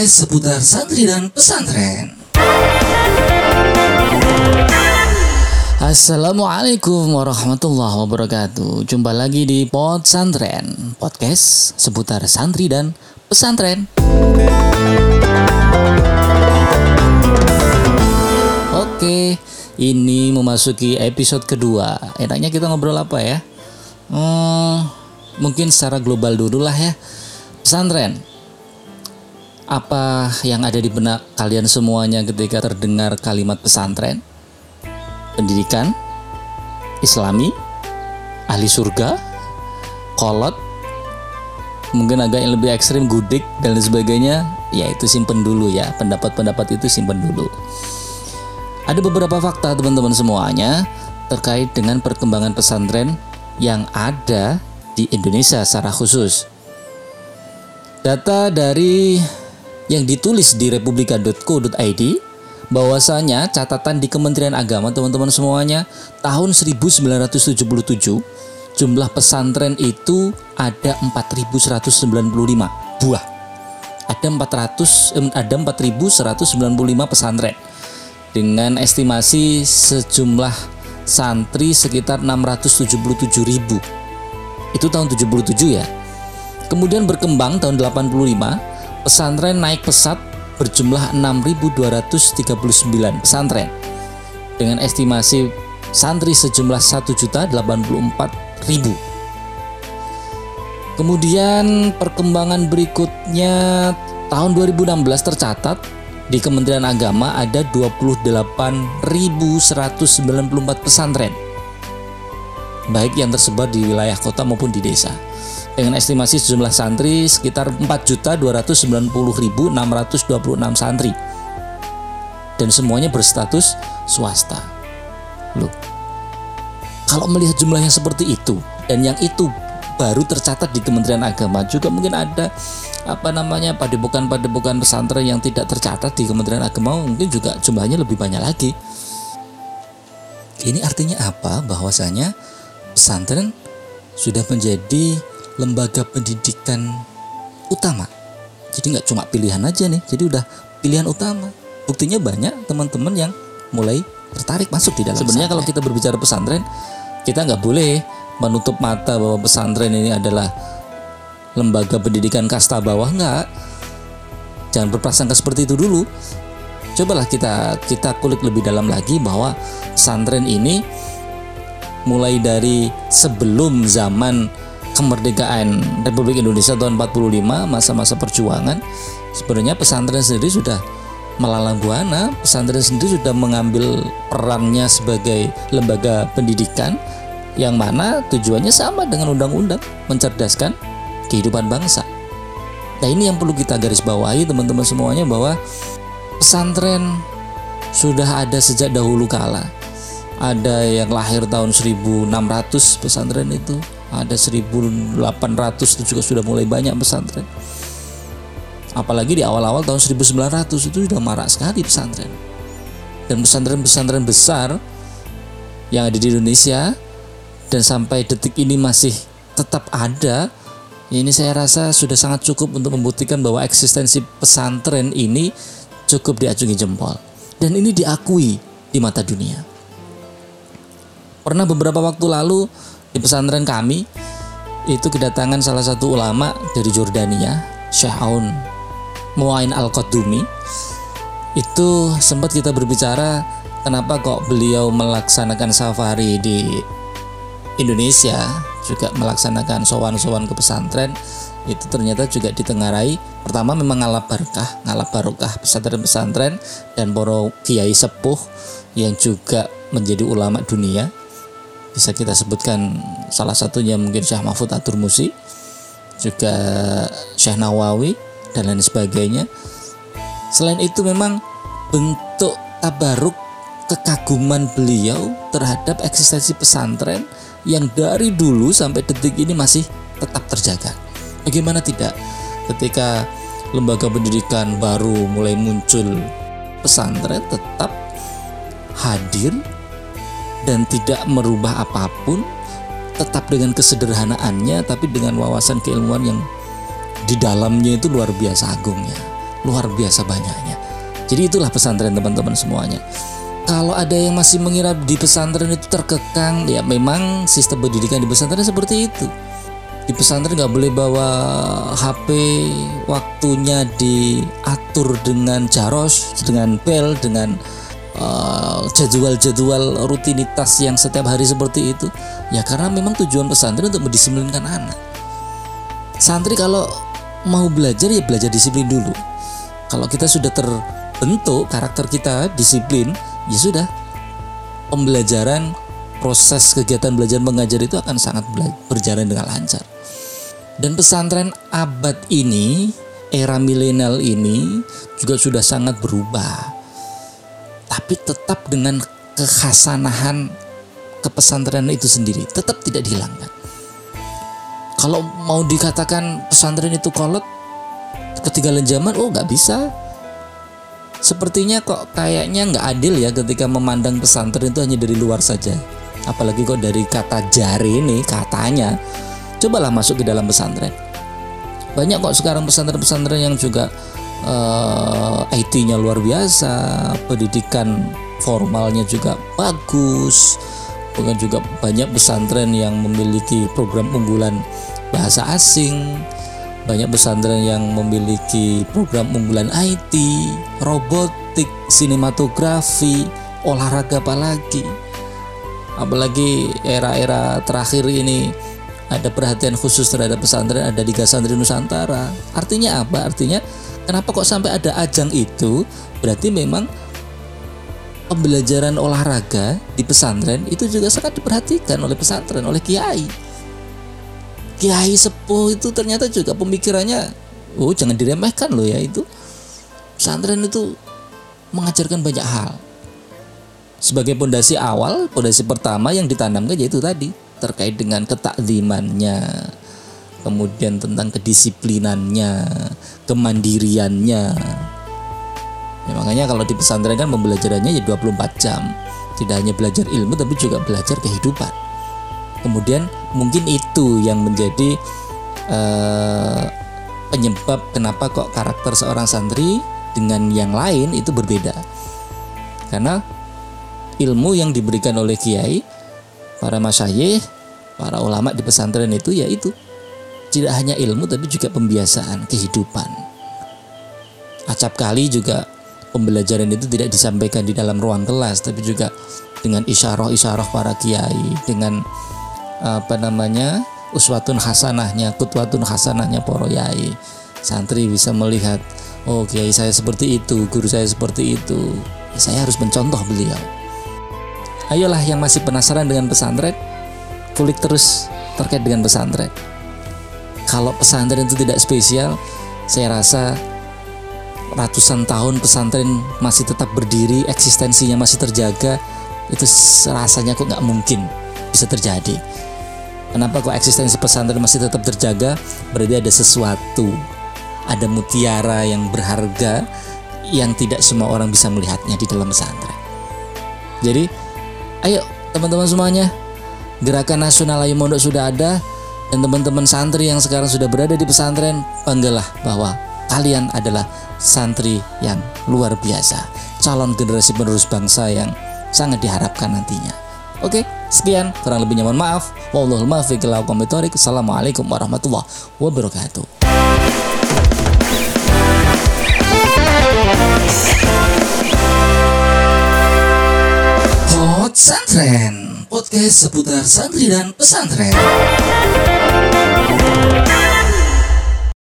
podcast seputar santri dan pesantren. Assalamualaikum warahmatullahi wabarakatuh. Jumpa lagi di Pod Santren Podcast seputar santri dan pesantren. Oke Ini memasuki episode kedua. Enaknya kita ngobrol apa ya? Hmm, Mungkin secara global dulu lah ya. Pesantren Apa yang ada di benak kalian semuanya ketika terdengar kalimat pesantren? pendidikan, islami, ahli surga, kolot, mungkin agak yang lebih ekstrim gudik dan lain sebagainya, ya itu simpen dulu ya, pendapat-pendapat itu simpen dulu. Ada beberapa fakta teman-teman semuanya terkait dengan perkembangan pesantren yang ada di Indonesia secara khusus. Data dari yang ditulis di republika.co.id bahwasanya catatan di Kementerian Agama teman-teman semuanya tahun 1977 jumlah pesantren itu ada 4195 buah. Ada 400 eh, ada 4195 pesantren dengan estimasi sejumlah santri sekitar 677 ribu. Itu tahun 77 ya. Kemudian berkembang tahun 85, pesantren naik pesat berjumlah 6.239 pesantren dengan estimasi santri sejumlah 1.084.000. Kemudian perkembangan berikutnya tahun 2016 tercatat di Kementerian Agama ada 28.194 pesantren baik yang tersebar di wilayah kota maupun di desa dengan estimasi jumlah santri sekitar 4.290.626 santri dan semuanya berstatus swasta. Loh, kalau melihat jumlahnya seperti itu dan yang itu baru tercatat di Kementerian Agama juga mungkin ada apa namanya padepokan-padepokan pesantren yang tidak tercatat di Kementerian Agama mungkin juga jumlahnya lebih banyak lagi. Ini artinya apa? Bahwasanya pesantren sudah menjadi lembaga pendidikan utama. Jadi nggak cuma pilihan aja nih, jadi udah pilihan utama. Buktinya banyak teman-teman yang mulai tertarik masuk di dalam. Sebenarnya kalau kita berbicara pesantren, kita nggak boleh menutup mata bahwa pesantren ini adalah lembaga pendidikan kasta bawah nggak. Jangan berprasangka seperti itu dulu. Cobalah kita kita kulik lebih dalam lagi bahwa pesantren ini mulai dari sebelum zaman kemerdekaan Republik Indonesia tahun 45 masa-masa perjuangan sebenarnya pesantren sendiri sudah melalang buana. Pesantren sendiri sudah mengambil perannya sebagai lembaga pendidikan yang mana tujuannya sama dengan undang-undang mencerdaskan kehidupan bangsa. Nah ini yang perlu kita garis bawahi teman-teman semuanya bahwa pesantren sudah ada sejak dahulu kala ada yang lahir tahun 1600 pesantren itu. Ada 1800 itu juga sudah mulai banyak pesantren. Apalagi di awal-awal tahun 1900 itu sudah marak sekali pesantren. Dan pesantren-pesantren besar yang ada di Indonesia dan sampai detik ini masih tetap ada ini saya rasa sudah sangat cukup untuk membuktikan bahwa eksistensi pesantren ini cukup diacungi jempol. Dan ini diakui di mata dunia pernah beberapa waktu lalu di pesantren kami itu kedatangan salah satu ulama dari Jordania, Syekh Aun Muain Al-Qadumi. Itu sempat kita berbicara kenapa kok beliau melaksanakan safari di Indonesia juga melaksanakan sowan-sowan ke pesantren itu ternyata juga ditengarai pertama memang ngalap barokah ngalap barokah pesantren-pesantren dan para kiai sepuh yang juga menjadi ulama dunia bisa kita sebutkan salah satunya mungkin Syekh Mahfud Atur Musi juga Syekh Nawawi dan lain sebagainya. Selain itu memang bentuk tabaruk kekaguman beliau terhadap eksistensi pesantren yang dari dulu sampai detik ini masih tetap terjaga. Bagaimana tidak ketika lembaga pendidikan baru mulai muncul pesantren tetap hadir dan tidak merubah apa pun tetap dengan kesederhanaannya tapi dengan wawasan keilmuan yang di dalamnya itu luar biasa agungnya luar biasa banyaknya. Jadi itulah pesantren teman-teman semuanya. Kalau ada yang masih mengira di pesantren itu terkekang, ya memang sistem pendidikan di pesantren seperti itu. Di pesantren nggak boleh bawa HP, waktunya diatur dengan jaros, dengan bel, dengan uh, jadwal-jadwal rutinitas yang setiap hari seperti itu. Ya karena memang tujuan pesantren untuk mendisiplinkan anak. Santri kalau mau belajar ya belajar disiplin dulu. Kalau kita sudah terbentuk karakter kita disiplin, ya sudah pembelajaran proses kegiatan belajar mengajar itu akan sangat berjalan dengan lancar. Dan pesantren abad ini, era milenial ini juga sudah sangat berubah. Tapi tetap dengan kekhasanahan kepesantrenan itu sendiri tetap tidak dihilangkan. Kalau mau dikatakan pesantren itu kolot ketinggalan zaman, oh nggak bisa Sepertinya kok kayaknya nggak adil ya ketika memandang pesantren itu hanya dari luar saja. Apalagi kok dari kata jari ini katanya. Cobalah masuk ke dalam pesantren. Banyak kok sekarang pesantren-pesantren yang juga uh, eh, IT-nya luar biasa, pendidikan formalnya juga bagus. Bukan juga banyak pesantren yang memiliki program unggulan bahasa asing, banyak pesantren yang memiliki program unggulan IT, robotik, sinematografi, olahraga apalagi. Apalagi era-era terakhir ini ada perhatian khusus terhadap pesantren, ada Liga Santri Nusantara. Artinya apa? Artinya kenapa kok sampai ada ajang itu? Berarti memang pembelajaran olahraga di pesantren itu juga sangat diperhatikan oleh pesantren, oleh kiai. Kiai sepuh itu ternyata juga pemikirannya oh jangan diremehkan loh ya itu. Pesantren itu mengajarkan banyak hal. Sebagai pondasi awal pondasi pertama yang ditanamkan yaitu tadi terkait dengan ketakdimannya kemudian tentang kedisiplinannya kemandiriannya. Ya, makanya kalau di pesantren kan pembelajarannya ya 24 jam. Tidak hanya belajar ilmu tapi juga belajar kehidupan. Kemudian mungkin itu yang menjadi uh, penyebab kenapa kok karakter seorang santri dengan yang lain itu berbeda. Karena ilmu yang diberikan oleh kiai para masyayikh para ulama di pesantren itu yaitu tidak hanya ilmu tapi juga pembiasaan kehidupan. Acap kali juga pembelajaran itu tidak disampaikan di dalam ruang kelas tapi juga dengan isyarah-isyarah para kiai dengan apa namanya uswatun hasanahnya kutwatun hasanahnya poro yai. Santri bisa melihat oh kiai saya seperti itu guru saya seperti itu. Saya harus mencontoh beliau. Ayolah yang masih penasaran dengan pesantren kulik terus terkait dengan pesantren kalau pesantren itu tidak spesial saya rasa ratusan tahun pesantren masih tetap berdiri eksistensinya masih terjaga itu rasanya kok nggak mungkin bisa terjadi Kenapa kok eksistensi pesantren masih tetap terjaga? Berarti ada sesuatu, ada mutiara yang berharga yang tidak semua orang bisa melihatnya di dalam pesantren. Jadi, ayo teman-teman semuanya, gerakan nasional Ayu Mondok sudah ada dan teman-teman santri yang sekarang sudah berada di pesantren, banggalah bahwa kalian adalah santri yang luar biasa, calon generasi penerus bangsa yang sangat diharapkan nantinya. Oke, sekian kurang lebihnya mohon maaf. Wallahul muwaffiq Assalamualaikum warahmatullahi wabarakatuh. Hot Santren Podcast seputar santri dan pesantren